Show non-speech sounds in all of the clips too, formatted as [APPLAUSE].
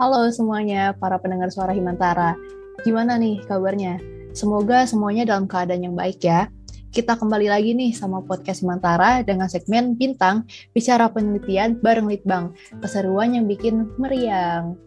Halo semuanya, para pendengar suara Himantara. Gimana nih kabarnya? Semoga semuanya dalam keadaan yang baik ya. Kita kembali lagi nih sama podcast Himantara dengan segmen Bintang, bicara penelitian bareng Litbang. Keseruan yang bikin meriang.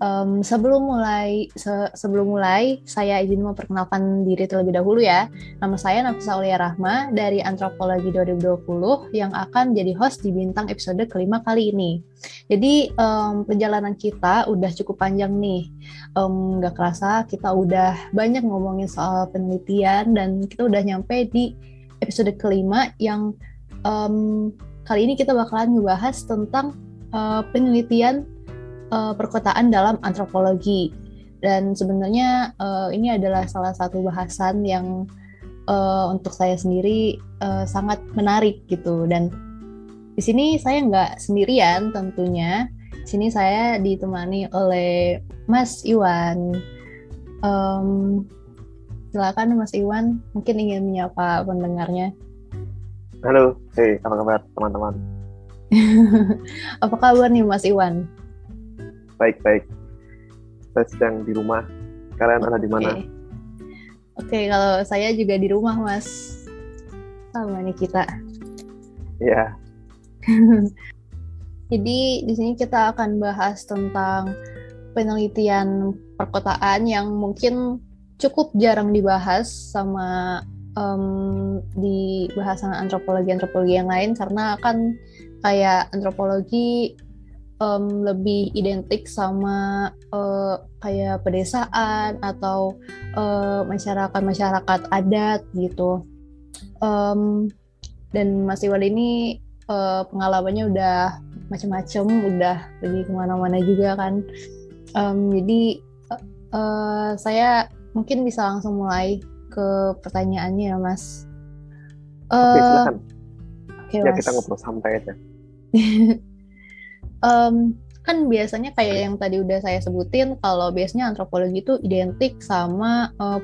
Um, sebelum mulai se sebelum mulai, saya izin memperkenalkan diri terlebih dahulu ya. Nama saya Nafisa Aulia Rahma dari Antropologi 2020 yang akan jadi host di Bintang episode kelima kali ini. Jadi um, perjalanan kita udah cukup panjang nih. Um, gak kerasa kita udah banyak ngomongin soal penelitian dan kita udah nyampe di episode kelima yang um, kali ini kita bakalan ngebahas tentang uh, penelitian uh, perkotaan dalam antropologi. Dan sebenarnya uh, ini adalah salah satu bahasan yang uh, untuk saya sendiri uh, sangat menarik gitu. Dan di sini saya nggak sendirian tentunya. Di sini saya ditemani oleh Mas Iwan. Um, silakan Mas Iwan, mungkin ingin menyapa pendengarnya. Halo, hey, apa kabar teman-teman? [LAUGHS] apa kabar nih Mas Iwan? Baik baik saya sedang di rumah. Kalian ada di mana? Oke. Okay, kalau saya juga di rumah mas. Sama nih kita. Ya [LAUGHS] jadi di sini kita akan bahas tentang penelitian perkotaan yang mungkin cukup jarang dibahas sama um, di bahasan antropologi antropologi yang lain karena kan kayak antropologi um, lebih identik sama uh, kayak pedesaan atau masyarakat-masyarakat uh, adat gitu. Um, dan Mas Iwan ini uh, pengalamannya udah macam-macam, udah pergi ke mana-mana juga kan. Um, jadi uh, saya mungkin bisa langsung mulai ke pertanyaannya ya Mas. Uh, Oke silakan. Okay, ya mas. kita ngobrol sampai aja. [LAUGHS] um, kan biasanya kayak yang tadi udah saya sebutin kalau biasanya antropologi itu identik sama uh,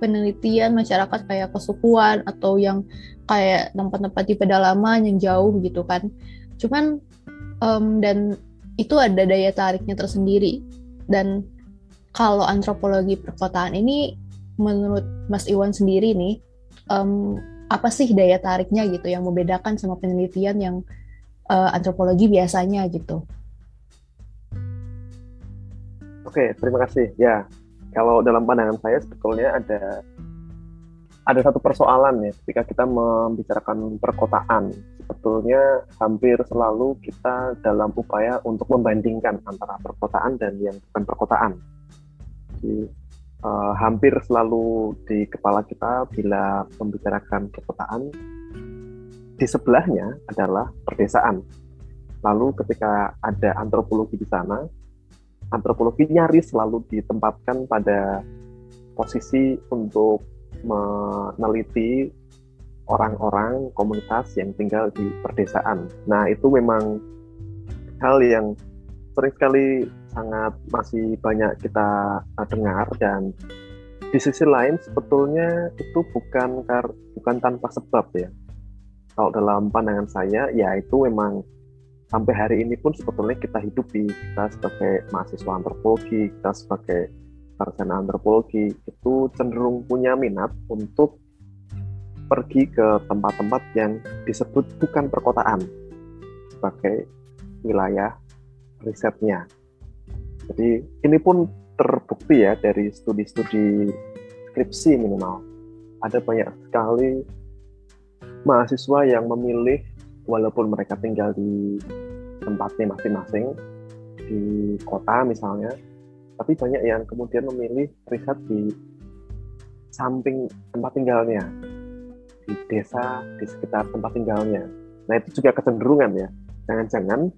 penelitian masyarakat kayak kesukuan atau yang kayak tempat-tempat di pedalaman yang jauh gitu kan. Cuman um, dan itu ada daya tariknya tersendiri. Dan kalau antropologi perkotaan ini menurut Mas Iwan sendiri nih um, apa sih daya tariknya gitu yang membedakan sama penelitian yang uh, antropologi biasanya gitu. Oke, terima kasih. Ya, kalau dalam pandangan saya sebetulnya ada ada satu persoalan ya ketika kita membicarakan perkotaan. Sebetulnya hampir selalu kita dalam upaya untuk membandingkan antara perkotaan dan yang bukan perkotaan. Jadi, uh, hampir selalu di kepala kita bila membicarakan perkotaan di sebelahnya adalah perdesaan. Lalu ketika ada antropologi di sana, antropologi nyaris selalu ditempatkan pada posisi untuk meneliti orang-orang komunitas yang tinggal di perdesaan. Nah, itu memang hal yang sering sekali sangat masih banyak kita dengar dan di sisi lain sebetulnya itu bukan bukan tanpa sebab ya kalau dalam pandangan saya ya itu memang sampai hari ini pun sebetulnya kita hidup di kita sebagai mahasiswa antropologi kita sebagai sarjana antropologi itu cenderung punya minat untuk pergi ke tempat-tempat yang disebut bukan perkotaan sebagai wilayah risetnya. Jadi ini pun terbukti ya dari studi-studi skripsi minimal. Ada banyak sekali mahasiswa yang memilih walaupun mereka tinggal di tempatnya masing-masing di kota misalnya tapi banyak yang kemudian memilih riset di samping tempat tinggalnya di desa di sekitar tempat tinggalnya. Nah itu juga kecenderungan ya. Jangan-jangan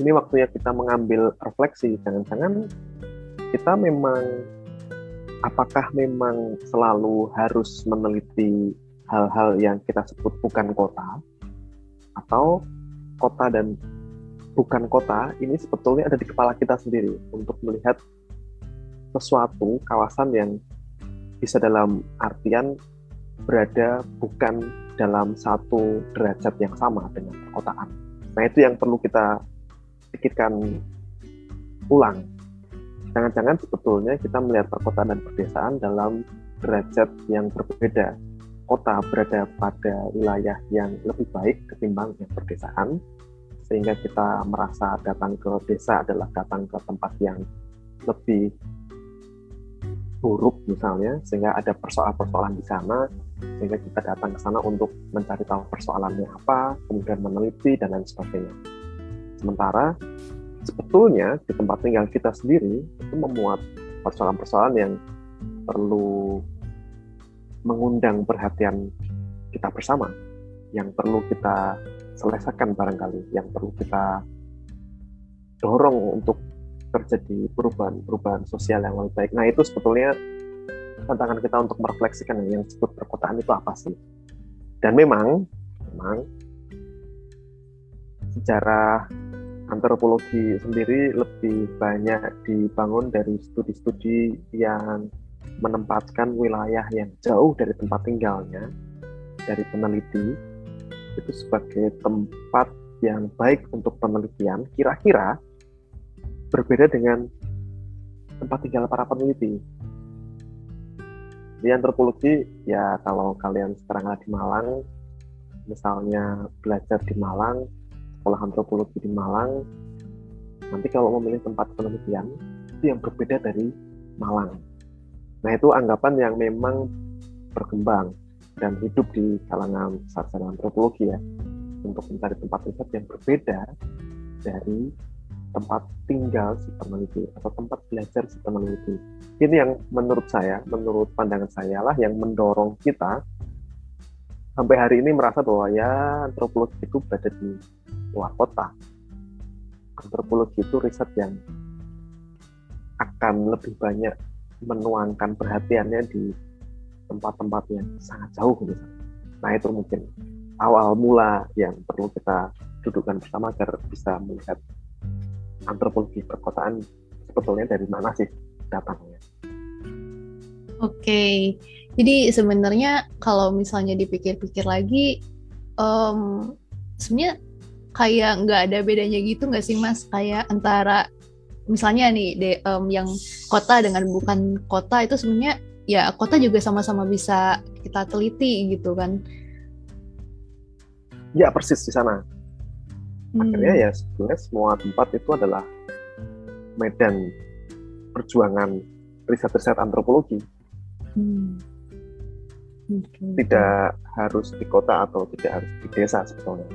ini waktunya kita mengambil refleksi jangan-jangan kita memang apakah memang selalu harus meneliti hal-hal yang kita sebut bukan kota atau kota dan bukan kota ini sebetulnya ada di kepala kita sendiri untuk melihat sesuatu kawasan yang bisa dalam artian berada bukan dalam satu derajat yang sama dengan perkotaan. Nah itu yang perlu kita pikirkan ulang. Jangan-jangan sebetulnya kita melihat perkotaan dan pedesaan dalam derajat yang berbeda. Kota berada pada wilayah yang lebih baik ketimbang yang pedesaan, sehingga kita merasa datang ke desa adalah datang ke tempat yang lebih buruk misalnya, sehingga ada persoalan-persoalan di sana, sehingga kita datang ke sana untuk mencari tahu persoalannya apa, kemudian meneliti dan lain sebagainya. Sementara sebetulnya di tempat tinggal kita sendiri itu memuat persoalan-persoalan yang perlu mengundang perhatian kita bersama, yang perlu kita selesaikan barangkali, yang perlu kita dorong untuk terjadi perubahan-perubahan sosial yang lebih baik. Nah itu sebetulnya tantangan kita untuk merefleksikan yang disebut perkotaan itu apa sih. Dan memang, memang sejarah antropologi sendiri lebih banyak dibangun dari studi-studi yang menempatkan wilayah yang jauh dari tempat tinggalnya dari peneliti itu sebagai tempat yang baik untuk penelitian kira-kira berbeda dengan tempat tinggal para peneliti di antropologi ya kalau kalian sekarang ada di Malang misalnya belajar di Malang sekolah antropologi di Malang, nanti kalau memilih tempat penelitian itu yang berbeda dari Malang. Nah itu anggapan yang memang berkembang dan hidup di kalangan sarjana antropologi ya untuk mencari tempat riset yang berbeda dari tempat tinggal si peneliti atau tempat belajar si peneliti. Ini yang menurut saya, menurut pandangan saya lah yang mendorong kita sampai hari ini merasa bahwa ya antropologi itu berada di luar kota. Antropologi itu riset yang akan lebih banyak menuangkan perhatiannya di tempat-tempat yang sangat jauh misalnya. Nah itu mungkin awal mula yang perlu kita dudukkan bersama agar bisa melihat antropologi perkotaan sebetulnya dari mana sih datangnya. Oke, jadi sebenarnya kalau misalnya dipikir-pikir lagi, um, sebenarnya kayak nggak ada bedanya gitu nggak sih mas kayak antara misalnya nih de, um, yang kota dengan bukan kota itu sebenarnya ya kota juga sama-sama bisa kita teliti gitu kan ya persis di sana hmm. akhirnya ya sebenarnya semua tempat itu adalah medan perjuangan riset-riset antropologi hmm. okay. tidak harus di kota atau tidak harus di desa sebetulnya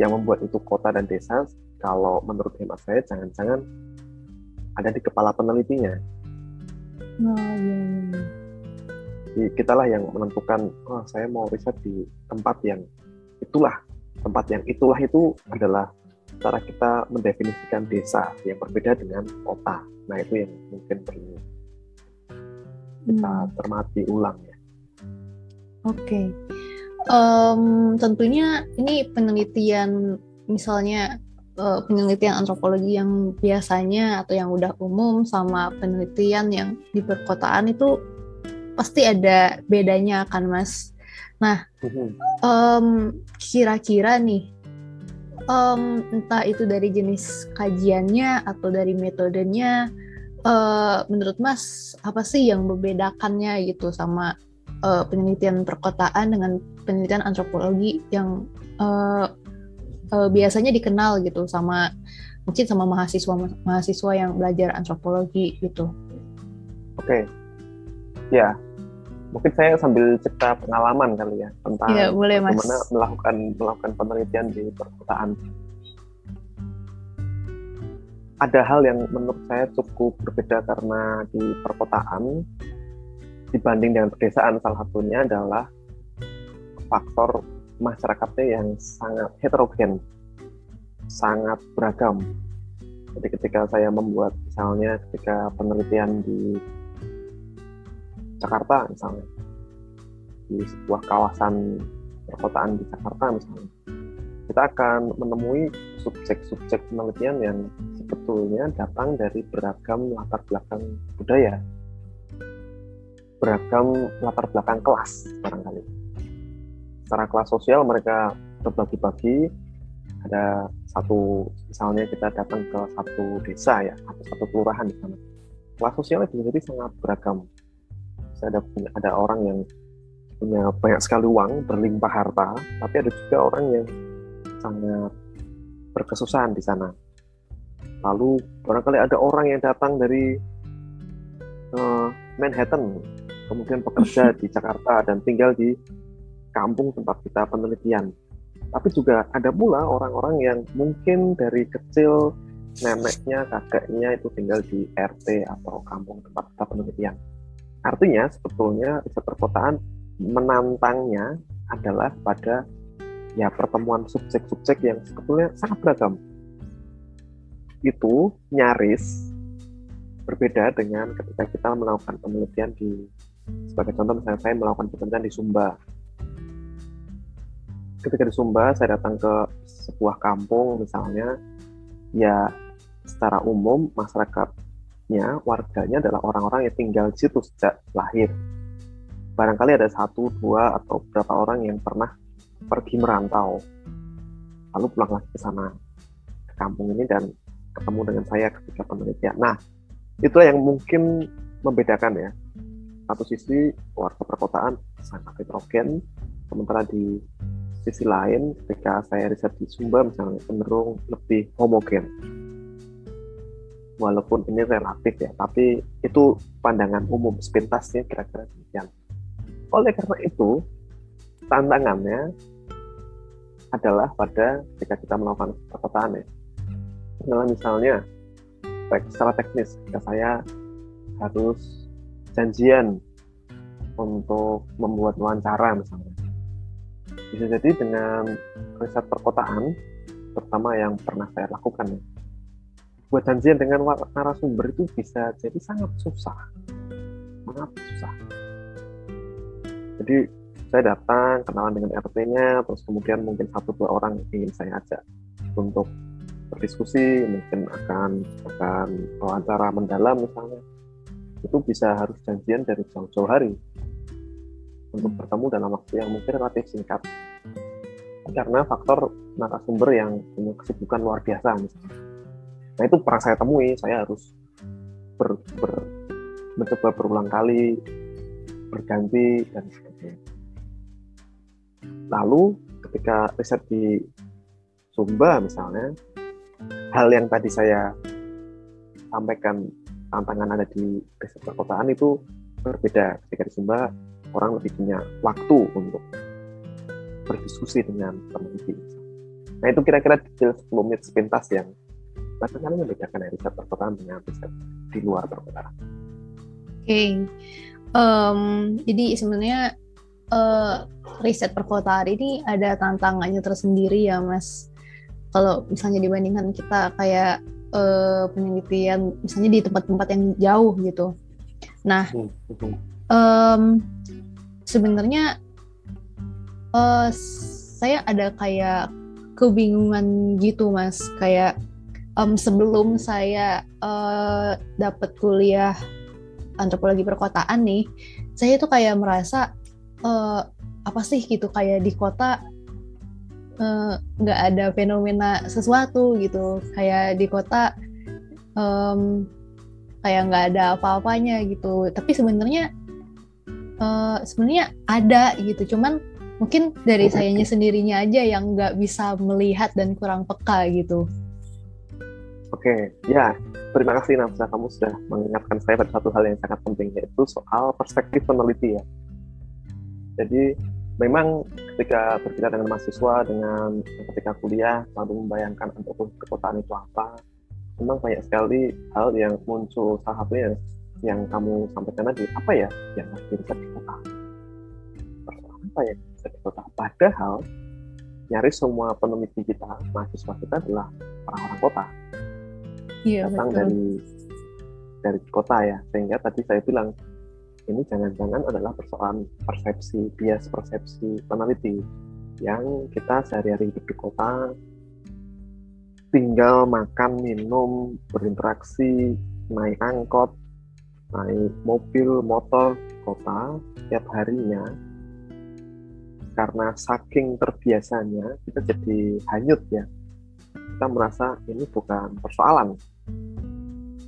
yang membuat itu kota dan desa kalau menurut hemat saya jangan-jangan ada di kepala penelitinya. Oh, iya, iya. iya. Jadi kitalah yang menentukan, oh saya mau riset di tempat yang itulah, tempat yang itulah itu adalah cara kita mendefinisikan desa yang berbeda dengan kota. Nah itu yang mungkin perlu kita hmm. cermati ulang ya. Oke. Okay um, tentunya ini penelitian misalnya uh, penelitian antropologi yang biasanya atau yang udah umum sama penelitian yang di perkotaan itu pasti ada bedanya kan mas. Nah um, kira-kira nih um, entah itu dari jenis kajiannya atau dari metodenya uh, menurut mas apa sih yang membedakannya gitu sama uh, penelitian perkotaan dengan penelitian antropologi yang uh, uh, biasanya dikenal gitu sama mungkin sama mahasiswa mahasiswa yang belajar antropologi gitu. Oke, okay. ya mungkin saya sambil cerita pengalaman kali ya tentang ya, boleh, bagaimana mas. melakukan melakukan penelitian di perkotaan. Ada hal yang menurut saya cukup berbeda karena di perkotaan dibanding dengan pedesaan salah satunya adalah faktor masyarakatnya yang sangat heterogen, sangat beragam. Jadi ketika saya membuat misalnya ketika penelitian di Jakarta misalnya, di sebuah kawasan perkotaan di Jakarta misalnya, kita akan menemui subjek-subjek penelitian yang sebetulnya datang dari beragam latar belakang budaya beragam latar belakang kelas barangkali. Secara kelas sosial mereka terbagi-bagi, ada satu misalnya kita datang ke satu desa ya atau satu kelurahan di sana. Kelas sosialnya jadi sangat beragam. Bisa ada ada orang yang punya banyak sekali uang berlimpah harta tapi ada juga orang yang sangat berkesusahan di sana. Lalu barangkali ada orang yang datang dari uh, Manhattan kemudian bekerja di Jakarta dan tinggal di kampung tempat kita penelitian tapi juga ada pula orang-orang yang mungkin dari kecil neneknya, kakeknya itu tinggal di RT atau kampung tempat kita penelitian. Artinya sebetulnya riset perkotaan menantangnya adalah pada ya pertemuan subjek-subjek yang sebetulnya sangat beragam. Itu nyaris berbeda dengan ketika kita melakukan penelitian di sebagai contoh misalnya saya melakukan penelitian di Sumba ketika di Sumba saya datang ke sebuah kampung misalnya ya secara umum masyarakatnya warganya adalah orang-orang yang tinggal di situ sejak lahir. Barangkali ada satu dua atau beberapa orang yang pernah pergi merantau. Lalu pulang lagi ke sana ke kampung ini dan ketemu dengan saya ketika penelitian. Nah itulah yang mungkin membedakan ya. Satu sisi warga perkotaan sangat heterogen sementara di sisi lain ketika saya riset di Sumba misalnya cenderung lebih homogen. Walaupun ini relatif ya tapi itu pandangan umum sepintasnya kira-kira demikian. Oleh karena itu tantangannya adalah pada ketika kita melakukan perkotaan ya. Adalah misalnya secara teknis ketika saya harus janjian untuk membuat wawancara misalnya bisa jadi dengan riset perkotaan, terutama yang pernah saya lakukan ya, buat janjian dengan narasumber itu bisa jadi sangat susah, sangat susah. Jadi saya datang kenalan dengan RT-nya, terus kemudian mungkin satu dua orang ingin saya ajak untuk berdiskusi, mungkin akan akan wawancara mendalam misalnya, itu bisa harus janjian dari jauh-jauh hari untuk bertemu dalam waktu yang mungkin relatif singkat karena faktor narasumber yang punya kesibukan luar biasa misalnya. Nah itu pernah saya temui, saya harus ber, ber, mencoba berulang kali berganti dan sebagainya. Lalu ketika riset di Sumba misalnya, hal yang tadi saya sampaikan tantangan ada di riset perkotaan itu berbeda. Ketika di Sumba orang lebih punya waktu untuk berdiskusi dengan peneliti. Nah itu kira-kira detail 10 menit sepintas yang barangkali membedakan riset perkotaan dengan riset di luar perkotaan. Oke, okay. um, jadi sebenarnya uh, riset perkotaan ini ada tantangannya tersendiri ya Mas. Kalau misalnya dibandingkan kita kayak uh, penelitian misalnya di tempat-tempat yang jauh gitu. Nah, um, sebenarnya uh, saya ada kayak kebingungan gitu mas. Kayak um, sebelum saya uh, dapat kuliah antropologi perkotaan nih saya tuh kayak merasa uh, apa sih gitu kayak di kota nggak uh, ada fenomena sesuatu gitu. Kayak di kota um, kayak nggak ada apa-apanya gitu. Tapi sebenarnya uh, sebenarnya ada gitu. Cuman mungkin dari sayanya sendirinya aja yang nggak bisa melihat dan kurang peka gitu. Oke ya terima kasih Nafsa kamu sudah mengingatkan saya pada satu hal yang sangat penting yaitu soal perspektif peneliti ya. Jadi memang ketika berbicara dengan mahasiswa dengan ketika kuliah lalu membayangkan untuk perkotaan itu apa memang banyak sekali hal yang muncul. Salah satunya yang kamu sampaikan tadi apa ya yang harus bisa di kota persoalan apa ya bisa kota padahal nyaris semua peneliti kita mahasiswa kita adalah orang-orang kota. Iya, datang betul. dari dari kota ya. Sehingga tadi saya bilang ini jangan-jangan adalah persoalan persepsi bias persepsi peneliti yang kita sehari-hari hidup di kota tinggal makan minum berinteraksi naik angkot naik mobil motor kota tiap harinya. Karena saking terbiasanya kita jadi hanyut ya. Kita merasa ini bukan persoalan.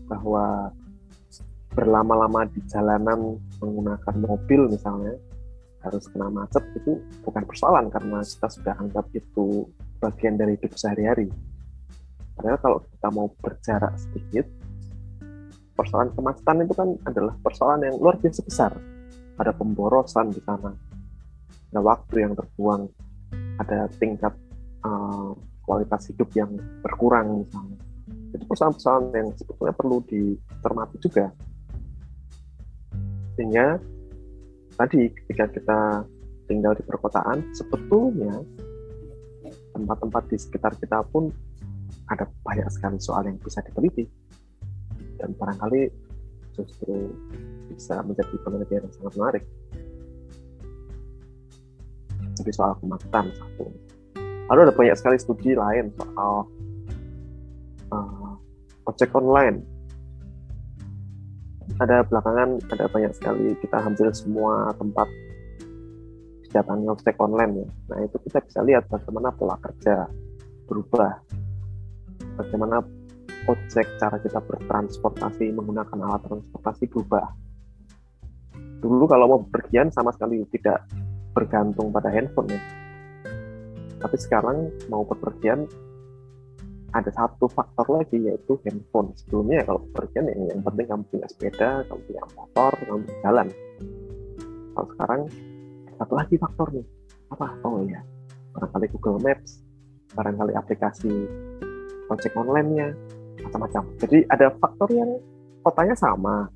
Bahwa berlama-lama di jalanan menggunakan mobil misalnya harus kena macet itu bukan persoalan karena kita sudah anggap itu bagian dari hidup sehari-hari. Padahal kalau kita mau berjarak sedikit, persoalan kemacetan itu kan adalah persoalan yang luar biasa besar. Ada pemborosan di sana, ada waktu yang terbuang, ada tingkat uh, kualitas hidup yang berkurang misalnya. Itu persoalan-persoalan yang sebetulnya perlu dicermati juga. Sehingga tadi ketika kita tinggal di perkotaan, sebetulnya tempat-tempat di sekitar kita pun ada banyak sekali soal yang bisa diteliti dan barangkali justru bisa menjadi penelitian yang sangat menarik. Jadi soal kemacetan satu. Lalu ada banyak sekali studi lain soal uh, ojek online. Ada belakangan ada banyak sekali kita hampir semua tempat didatangi ojek online ya. Nah itu kita bisa lihat bagaimana pola kerja berubah, bagaimana ojek cara kita bertransportasi menggunakan alat transportasi berubah. Dulu kalau mau berpergian sama sekali tidak bergantung pada handphone ya. Tapi sekarang mau bepergian ada satu faktor lagi yaitu handphone. Sebelumnya kalau bepergian yang, yang penting kamu punya sepeda kamu punya motor kamu jalan. Kalau sekarang satu lagi faktor nih apa? Oh iya barangkali Google Maps barangkali aplikasi ojek online-nya macam-macam. Jadi ada faktor yang kotanya sama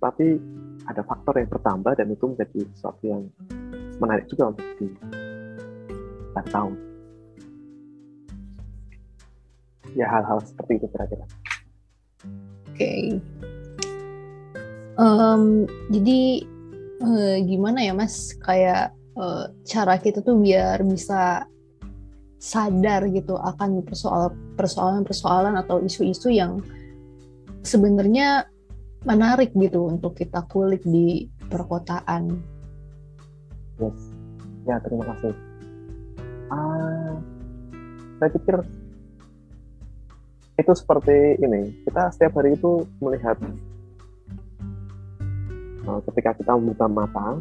tapi ada faktor yang bertambah dan itu menjadi sesuatu yang menarik juga untuk di tahu. Ya hal-hal seperti itu kira-kira. Oke. Okay. um, jadi uh, gimana ya mas? Kayak uh, cara kita tuh biar bisa sadar gitu akan persoalan persoalan-persoalan atau isu-isu yang sebenarnya menarik gitu untuk kita kulik di perkotaan. Yes, ya terima kasih. Ah, saya pikir itu seperti ini. Kita setiap hari itu melihat uh, ketika kita membuka mata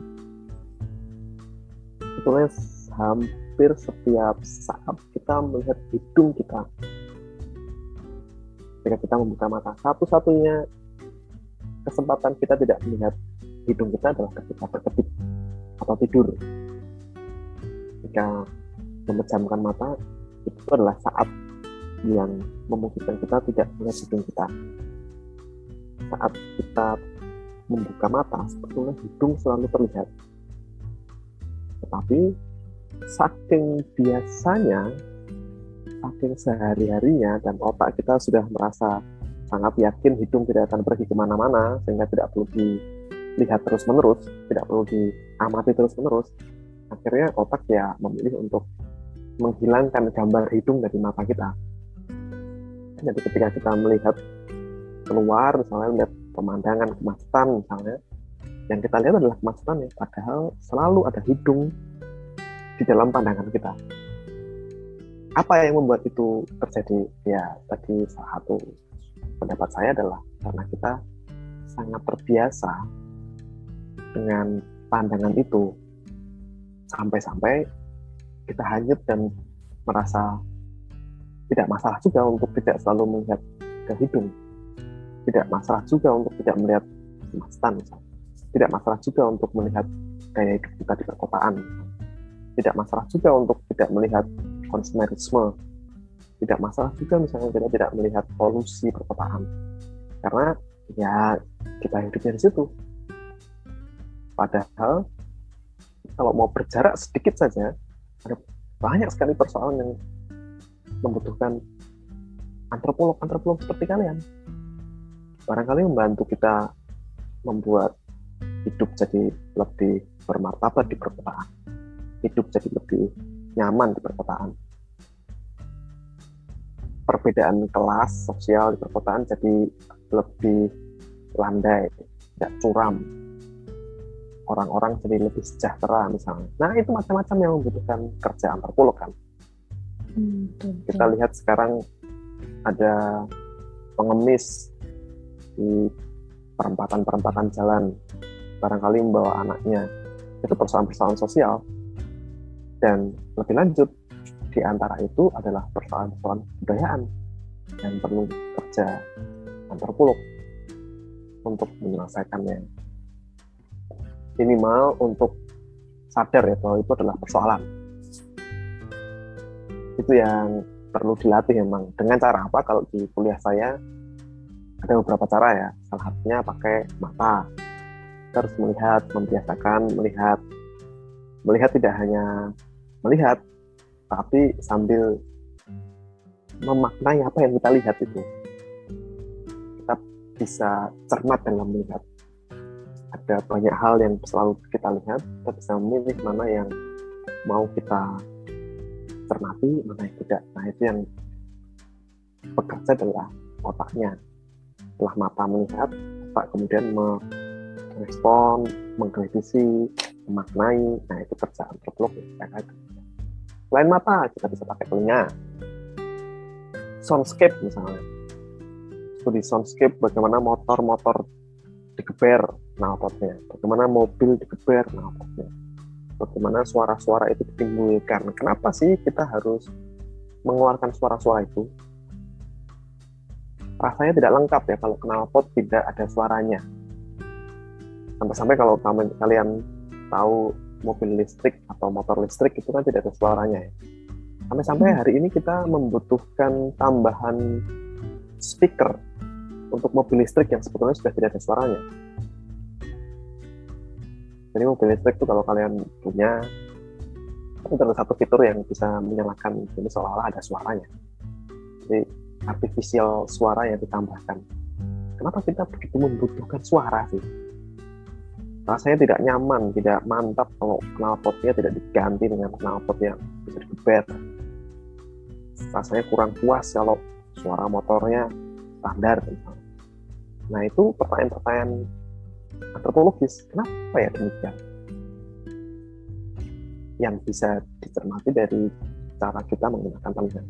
sebetulnya hampir setiap saat kita melihat hidung kita ketika kita membuka mata satu-satunya kesempatan kita tidak melihat hidung kita adalah ketika berkedip atau tidur ketika memejamkan mata itu adalah saat yang memungkinkan kita tidak melihat hidung kita. Saat kita membuka mata, sebetulnya hidung selalu terlihat. Tetapi saking biasanya, saking sehari-harinya, dan otak kita sudah merasa sangat yakin hidung tidak akan pergi ke mana-mana, sehingga tidak perlu dilihat terus-menerus, tidak perlu diamati terus-menerus, akhirnya otak ya memilih untuk menghilangkan gambar hidung dari mata kita. Jadi ketika kita melihat keluar, misalnya melihat pemandangan kemacetan misalnya, yang kita lihat adalah kemacetan ya, padahal selalu ada hidung di dalam pandangan kita. Apa yang membuat itu terjadi? Ya, tadi salah satu pendapat saya adalah karena kita sangat terbiasa dengan pandangan itu sampai-sampai kita hanyut dan merasa tidak masalah juga untuk tidak selalu melihat ke hidung. Tidak masalah juga untuk tidak melihat kemacetan. Tidak masalah juga untuk melihat gaya hidup kita di perkotaan. Tidak masalah juga untuk tidak melihat konsumerisme. Tidak masalah juga misalnya kita tidak melihat polusi perkotaan. Karena ya kita hidupnya di situ. Padahal kalau mau berjarak sedikit saja ada banyak sekali persoalan yang membutuhkan antropolog-antropolog seperti kalian. Barangkali membantu kita membuat hidup jadi lebih bermartabat di perkotaan. Hidup jadi lebih nyaman di perkotaan. Perbedaan kelas sosial di perkotaan jadi lebih landai, tidak curam, orang-orang jadi lebih sejahtera misalnya. Nah itu macam-macam yang membutuhkan kerja antropolog kan. Hmm, Kita lihat sekarang ada pengemis di perempatan-perempatan jalan barangkali membawa anaknya itu persoalan-persoalan sosial dan lebih lanjut di antara itu adalah persoalan-persoalan kebudayaan yang perlu kerja antropolog untuk menyelesaikannya. Minimal untuk sadar ya bahwa itu adalah persoalan. Itu yang perlu dilatih memang. Dengan cara apa? Kalau di kuliah saya ada beberapa cara ya. Salah satunya pakai mata. Terus melihat membiasakan melihat. Melihat tidak hanya melihat tapi sambil memaknai apa yang kita lihat itu. Kita bisa cermat dalam melihat. Ada banyak hal yang selalu kita lihat kita bisa memilih mana yang mau kita cermati mana yang tidak. Nah itu yang bekerja adalah otaknya. Setelah mata melihat otak kemudian merespon mengkritisi memaknai. Nah itu kerja antropolog ya kan selain mata kita bisa pakai telinga soundscape misalnya studi soundscape bagaimana motor-motor digeber knalpotnya bagaimana mobil digeber knalpotnya bagaimana suara-suara itu ditimbulkan. Kenapa sih kita harus mengeluarkan suara-suara itu? Rasanya tidak lengkap ya kalau knalpot tidak ada suaranya. Sampai-sampai kalau kalian tahu mobil listrik atau motor listrik itu kan tidak ada suaranya ya. Sampai-sampai hari ini kita membutuhkan tambahan speaker untuk mobil listrik yang sebetulnya sudah tidak ada suaranya. Jadi mobil listrik itu kalau kalian punya itu ada satu fitur yang bisa menyalakan jadi seolah-olah ada suaranya. Jadi artificial suara yang ditambahkan. Kenapa kita begitu membutuhkan suara sih rasanya tidak nyaman tidak mantap kalau knalpotnya tidak diganti dengan knalpot yang bisa digeber rasanya kurang puas kalau suara motornya standar nah itu pertanyaan-pertanyaan antropologis. Kenapa ya demikian? Yang bisa dicermati dari cara kita menggunakan telinga.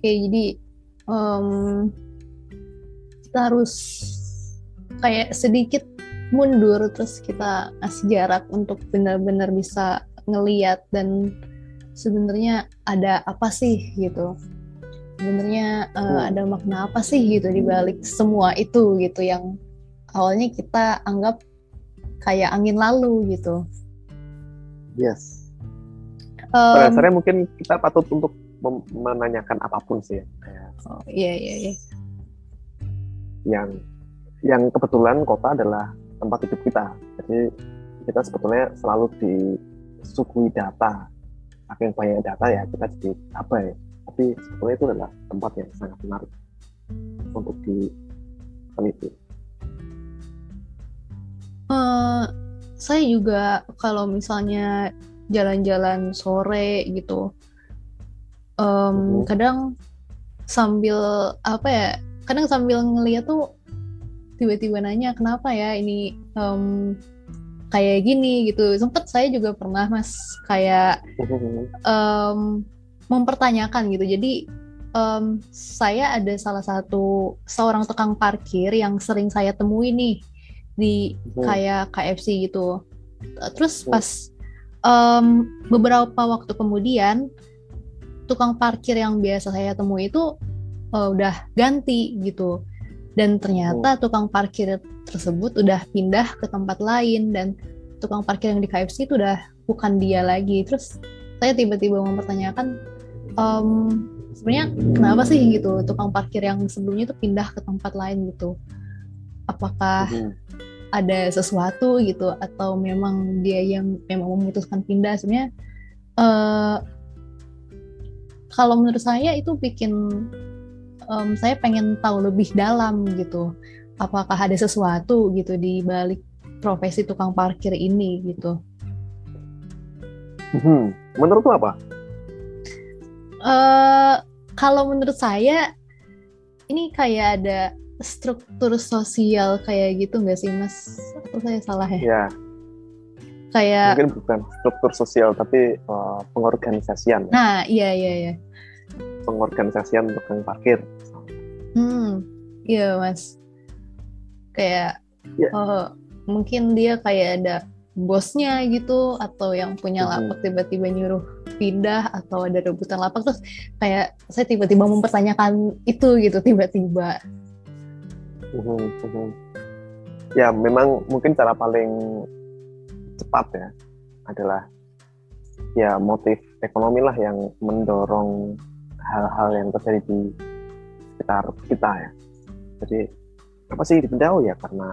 Oke, jadi um, kita harus kayak sedikit mundur terus kita kasih jarak untuk benar-benar bisa ngeliat dan sebenarnya ada apa sih gitu sebenarnya uh, hmm. ada makna apa sih gitu di balik semua itu gitu yang awalnya kita anggap kayak angin lalu gitu. Yes. Um, Pada mungkin kita patut untuk menanyakan apa pun sih ya. Oh iya iya iya. Yang yang kebetulan kota adalah tempat hidup kita. Jadi kita sebetulnya selalu disuguhi data. Saking banyak data ya kita jadi apa ya? tapi sebetulnya itu adalah tempat yang sangat menarik untuk diteliti. Uh, saya juga kalau misalnya jalan-jalan sore gitu, um, hmm. kadang sambil apa ya, kadang sambil ngeliat tuh tiba-tiba nanya kenapa ya ini um, kayak gini gitu. Sempet saya juga pernah mas kayak [LAUGHS] um, mempertanyakan gitu. Jadi um, saya ada salah satu seorang tukang parkir yang sering saya temui nih di hmm. kayak KFC gitu. Terus hmm. pas um, beberapa waktu kemudian tukang parkir yang biasa saya temui itu uh, udah ganti gitu. Dan ternyata hmm. tukang parkir tersebut udah pindah ke tempat lain dan tukang parkir yang di KFC itu udah bukan dia lagi. Terus saya tiba-tiba mempertanyakan um, sebenarnya kenapa sih gitu tukang parkir yang sebelumnya itu pindah ke tempat lain gitu apakah hmm. ada sesuatu gitu atau memang dia yang memang memutuskan pindah sebenarnya uh, kalau menurut saya itu bikin um, saya pengen tahu lebih dalam gitu apakah ada sesuatu gitu di balik profesi tukang parkir ini gitu hmm. menurut apa Uh, kalau menurut saya ini kayak ada struktur sosial kayak gitu nggak sih mas? Atau saya salah ya? Ya, kayak mungkin bukan struktur sosial tapi uh, pengorganisasian nah iya iya iya pengorganisasian tukang parkir hmm iya mas kayak Ya. uh, mungkin dia kayak ada bosnya gitu atau yang punya Mhm. lapak tiba-tiba nyuruh pindah atau ada rebutan lapak terus kayak saya tiba-tiba mempertanyakan itu gitu tiba-tiba Mhm, mhm. ya memang mungkin cara paling cepat ya adalah ya motif ekonomi lah yang mendorong hal-hal yang terjadi di sekitar kita ya. Jadi apa sih dipindah Oh ya karena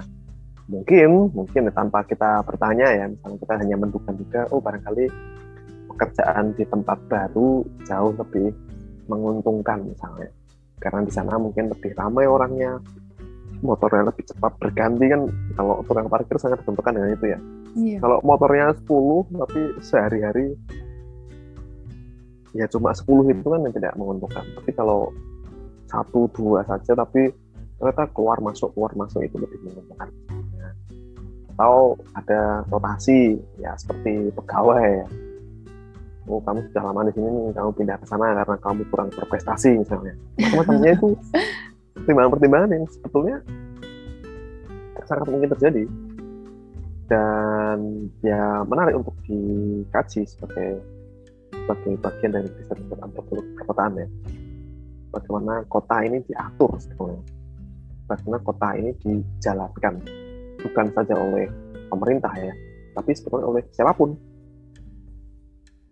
mungkin mungkin ya, tanpa kita bertanya ya misalnya kita hanya menduga-duga oh barangkali pekerjaan di tempat baru jauh lebih menguntungkan misalnya. Karena di sana mungkin lebih ramai orangnya motornya lebih cepat berganti kan kalau tukang parkir sangat ditentukan dengan itu ya. Iya. Kalau motornya 10 tapi sehari-hari ya cuma 10 itu kan yang tidak menguntungkan. Tapi kalau satu dua saja tapi ternyata keluar masuk keluar masuk itu lebih menguntungkan. Atau ada rotasi ya seperti pegawai. Ya oh kamu sudah lama di sini nih kamu pindah ke sana karena kamu kurang berprestasi misalnya. Macam-macamnya itu [LAUGHS] pertimbangan-pertimbangan yang sebetulnya sangat mungkin terjadi. Dan ya menarik untuk dikaji sebagai sebagai bagian dari riset riset antropologi perkotaan ya. Bagaimana kota ini diatur sebetulnya. Bagaimana kota ini dijalankan. Bukan saja oleh pemerintah ya tapi sebetulnya oleh siapa pun.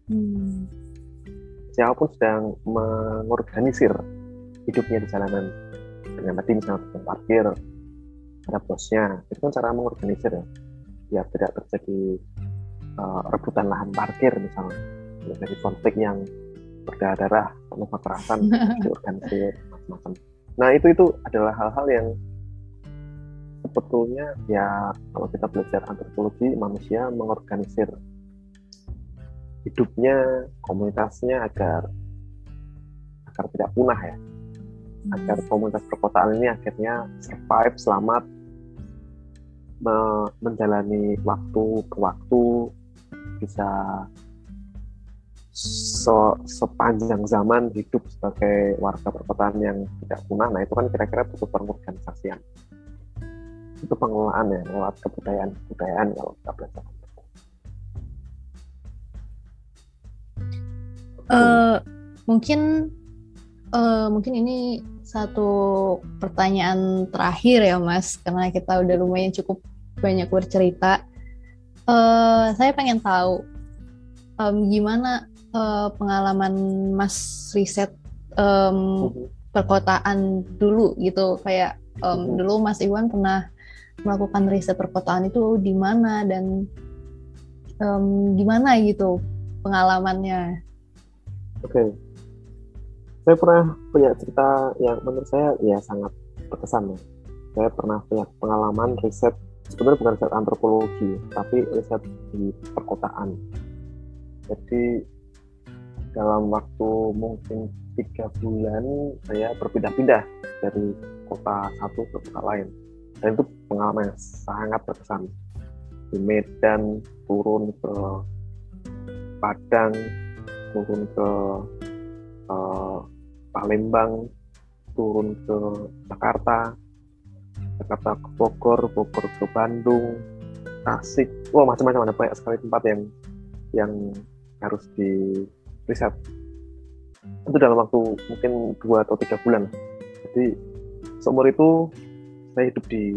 Hmm. siapa pun sedang mengorganisir hidupnya di jalanan dengan tadi misalnya tukang parkir ada bosnya. Itu kan cara mengorganisir ya. Ya tidak terjadi uh, rebutan lahan parkir misalnya. Terjadi konflik yang berdarah-darah penuh kekerasan [LAUGHS] diorganisir macam-macam. Nah itu itu adalah hal-hal yang sebetulnya ya kalau kita belajar antropologi manusia mengorganisir hidupnya komunitasnya agar agar tidak punah ya agar komunitas perkotaan ini akhirnya survive selamat me- menjalani waktu ke waktu bisa se- sepanjang zaman hidup sebagai warga perkotaan yang tidak punah. Nah itu kan kira-kira butuh pengorganisasian itu pengelolaan ya lewat kebudayaan kebudayaan kalau kita belajar. Eh, mungkin eh, mungkin ini satu pertanyaan terakhir ya Mas, karena kita udah lumayan cukup banyak bercerita. Eh, saya pengen tahu em, gimana eh, pengalaman Mas riset em, perkotaan dulu gitu, kayak Mhm. dulu Mas Iwan pernah melakukan riset perkotaan itu di mana dan em, gimana gitu pengalamannya. Oke. Saya pernah punya cerita yang menurut saya ya sangat berkesan ya. Saya pernah punya pengalaman riset sebenarnya bukan riset antropologi, tapi riset di perkotaan. Jadi dalam waktu mungkin tiga bulan saya berpindah-pindah dari kota satu ke kota lain. Dan itu pengalaman yang sangat berkesan. Di Medan turun ke Padang, turun ke eh, Palembang, turun ke Jakarta, Jakarta ke Bogor, Bogor ke Bandung, Tasik, wah macam-macam ada banyak sekali tempat yang yang harus di riset. Itu dalam waktu mungkin dua atau tiga bulan. Jadi seumur itu saya hidup di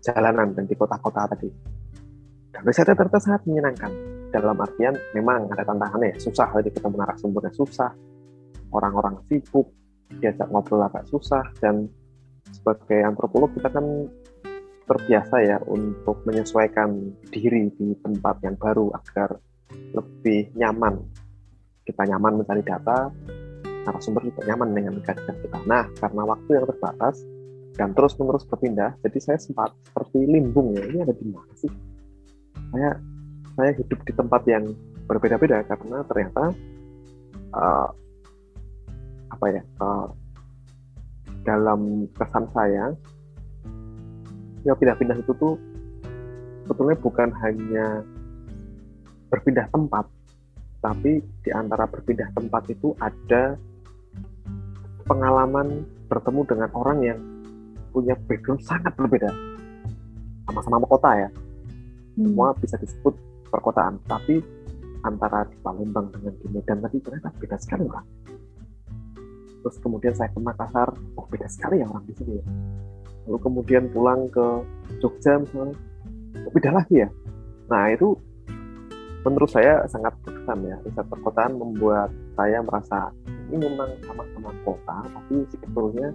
jalanan dan di kota-kota tadi. Dan risetnya ternyata sangat menyenangkan dalam artian memang ada tantangannya ya, susah jadi ketemu narasumbernya susah orang-orang sibuk diajak ngobrol agak susah dan sebagai antropolog kita kan terbiasa ya untuk menyesuaikan diri di tempat yang baru agar lebih nyaman. Kita nyaman mencari data narasumber juga nyaman dengan kehadiran kita. Nah karena waktu yang terbatas dan terus menerus berpindah jadi saya sempat seperti limbung ya ini ada di mana sih? Saya saya hidup di tempat yang berbeda-beda karena ternyata uh, apa ya uh, dalam kesan saya ya pindah-pindah itu tuh sebetulnya bukan hanya berpindah tempat, tapi di antara berpindah tempat itu ada pengalaman bertemu dengan orang yang punya background sangat berbeda. Sama-sama kota ya, hmm. semua bisa disebut perkotaan, tapi antara di Palembang dengan di Medan tadi ternyata beda sekali orang. Terus kemudian saya ke Makassar, oh beda sekali ya orang di sini ya. Lalu kemudian pulang ke Jogja misalnya, oh beda lagi ya. Nah itu menurut saya sangat berkesan ya. Riset perkotaan membuat saya merasa ini memang sama-sama kota, tapi sebetulnya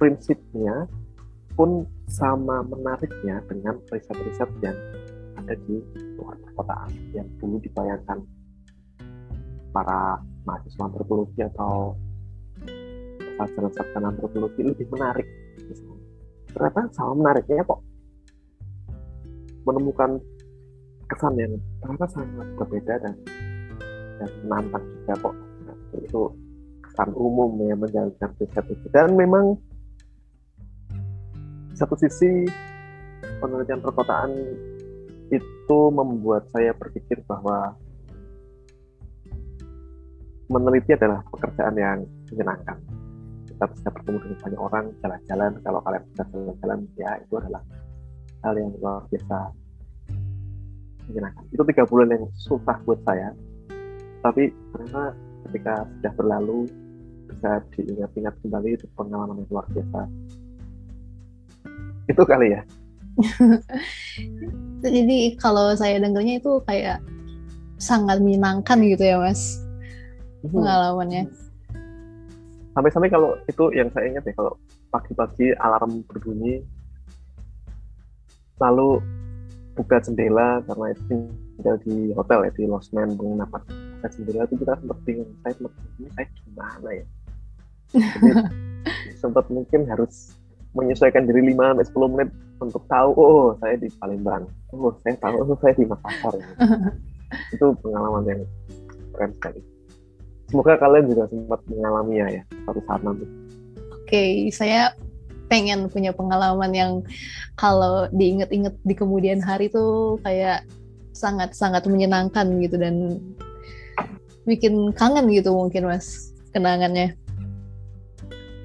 prinsipnya pun sama menariknya dengan riset-riset yang ada di luar perkotaan yang dulu dibayangkan para mahasiswa antropologi atau sarjana-sarjana antropologi lebih menarik. Ternyata sama menariknya kok menemukan kesan yang ternyata sangat berbeda dan dan menantang juga kok itu kesan umum yang menjalankan riset itu dan memang satu sisi penelitian perkotaan itu membuat saya berpikir bahwa meneliti adalah pekerjaan yang menyenangkan. Kita bisa bertemu dengan banyak orang, jalan-jalan. Kalau kalian bisa jalan-jalan, ya itu adalah hal yang luar biasa menyenangkan. Itu tiga bulan yang susah buat saya. Tapi karena ketika sudah berlalu, bisa diingat-ingat kembali itu pengalaman yang luar biasa. Itu kali ya. [LAUGHS] Jadi kalau saya dengarnya itu kayak sangat menyenangkan gitu ya mas hmm. Sampai-sampai kalau itu yang saya ingat ya kalau pagi-pagi alarm berbunyi lalu buka jendela karena itu tinggal di hotel ya di losmen Bung Napat buka jendela itu kita sempat bingung saya sempat ini saya gimana ya? Jadi, [LAUGHS] sempat mungkin harus menyesuaikan diri 5 sampai 10 menit untuk tahu oh saya di Palembang. Oh saya tahu oh saya di Makassar. [LAUGHS] Itu pengalaman yang keren sekali semoga kalian juga sempat mengalaminya ya suatu saat nanti oke okay, saya pengen punya pengalaman yang kalau diinget-inget di kemudian hari tuh kayak sangat-sangat menyenangkan gitu dan bikin kangen gitu mungkin mas kenangannya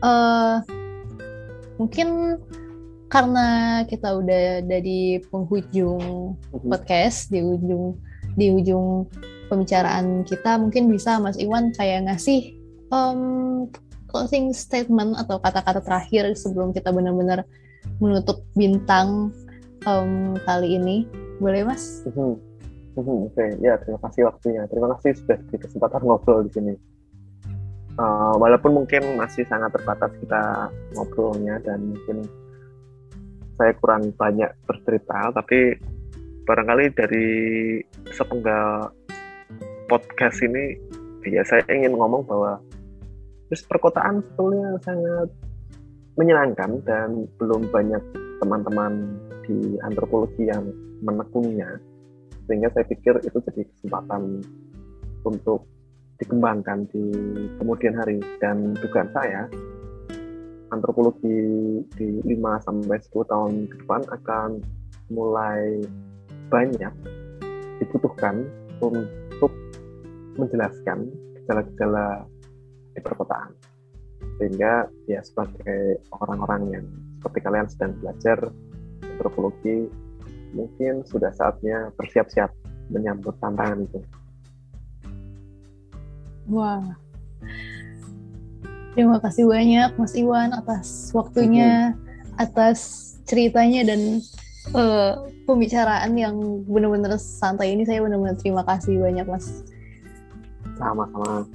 uh, mungkin karena kita udah ada di penghujung mhm. podcast di ujung di ujung pembicaraan kita mungkin bisa Mas Iwan kayak ngasih um, closing statement atau kata-kata terakhir sebelum kita benar-benar menutup bintang um, kali ini boleh Mas? Mhm, oke, okay. ya terima kasih waktunya. Terima kasih sudah diberi kesempatan ngobrol di sini uh, walaupun mungkin masih sangat terbatas kita ngobrolnya dan mungkin saya kurang banyak bercerita tapi barangkali dari sepenggal podcast ini ya saya ingin ngomong bahwa terus perkotaan sebetulnya sangat menyenangkan dan belum banyak teman-teman di antropologi yang menekuninya sehingga saya pikir itu jadi kesempatan untuk dikembangkan di kemudian hari. Dan dugaan saya antropologi di 5 sampai 10 tahun ke depan akan mulai banyak dibutuhkan untuk menjelaskan gejala-gejala di perkotaan sehingga ya sebagai orang-orang yang seperti kalian sedang belajar antropologi mungkin sudah saatnya bersiap-siap menyambut tantangan itu. Wah. Terima kasih banyak Mas Iwan atas waktunya, atas ceritanya dan uh, pembicaraan yang benar-benar santai ini. Saya benar-benar terima kasih banyak Mas. Sama-sama.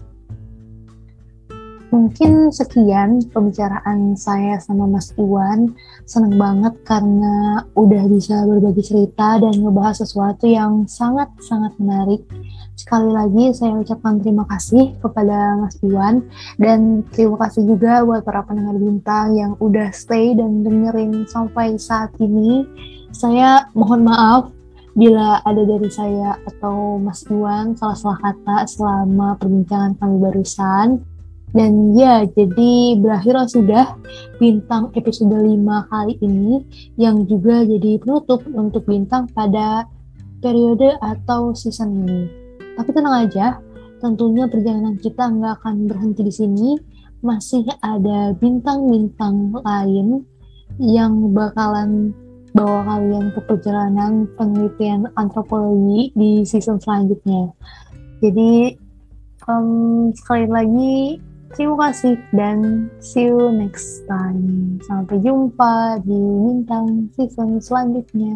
Mungkin sekian pembicaraan saya sama Mas Iwan. Senang banget karena udah bisa berbagi cerita dan ngebahas sesuatu yang sangat-sangat menarik. Sekali lagi saya ucapkan terima kasih kepada Mas Iwan dan terima kasih juga buat para pendengar bintang yang udah stay dan dengerin sampai saat ini. Saya mohon maaf bila ada dari saya atau Mas Iwan salah-salah kata selama perbincangan kami barusan. Dan ya, jadi berakhir sudah bintang episode 5 kali ini yang juga jadi penutup untuk bintang pada periode atau season ini. Tapi tenang aja, tentunya perjalanan kita nggak akan berhenti di sini. Masih ada bintang-bintang lain yang bakalan bawa kalian ke perjalanan penelitian antropologi di season selanjutnya. Jadi um, sekali lagi terima kasih dan see you next time. Sampai jumpa di bintang season selanjutnya.